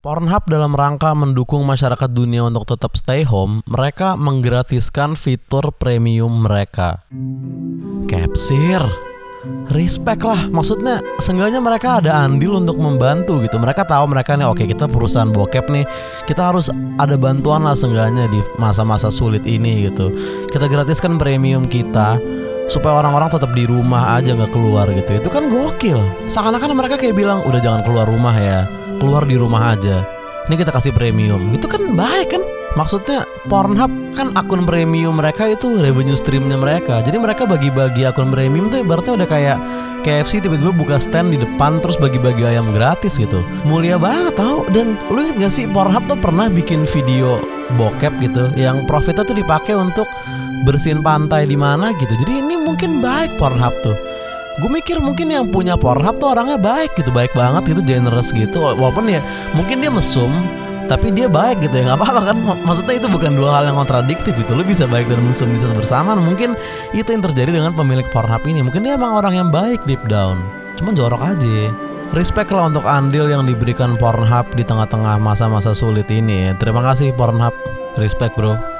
Pornhub dalam rangka mendukung masyarakat dunia untuk tetap stay home, mereka menggratiskan fitur premium mereka. Capsir. Respect lah, maksudnya seenggaknya mereka ada andil untuk membantu gitu. Mereka tahu mereka nih, oke kita perusahaan bokep nih, kita harus ada bantuan lah seenggaknya di masa-masa sulit ini gitu. Kita gratiskan premium kita supaya orang-orang tetap di rumah aja nggak keluar gitu. Itu kan gokil. Seakan-akan mereka kayak bilang udah jangan keluar rumah ya keluar di rumah aja. Ini kita kasih premium. Itu kan baik kan? Maksudnya Pornhub kan akun premium mereka itu revenue streamnya mereka. Jadi mereka bagi-bagi akun premium tuh berarti udah kayak KFC tiba-tiba buka stand di depan terus bagi-bagi ayam gratis gitu. Mulia banget tau. Dan lu inget gak sih Pornhub tuh pernah bikin video bokep gitu Yang profitnya tuh dipakai untuk bersihin pantai di mana gitu. Jadi ini mungkin baik Pornhub tuh gue mikir mungkin yang punya Pornhub tuh orangnya baik gitu baik banget gitu generous gitu. Walaupun ya mungkin dia mesum tapi dia baik gitu ya. Nggak apa-apa kan? Maksudnya itu bukan dua hal yang kontradiktif itu lo bisa baik dan mesum bisa bersamaan. Mungkin itu yang terjadi dengan pemilik Pornhub ini. Mungkin dia emang orang yang baik deep down. Cuman jorok aja. Respect lah untuk andil yang diberikan Pornhub di tengah-tengah masa-masa sulit ini. Terima kasih Pornhub. Respect bro.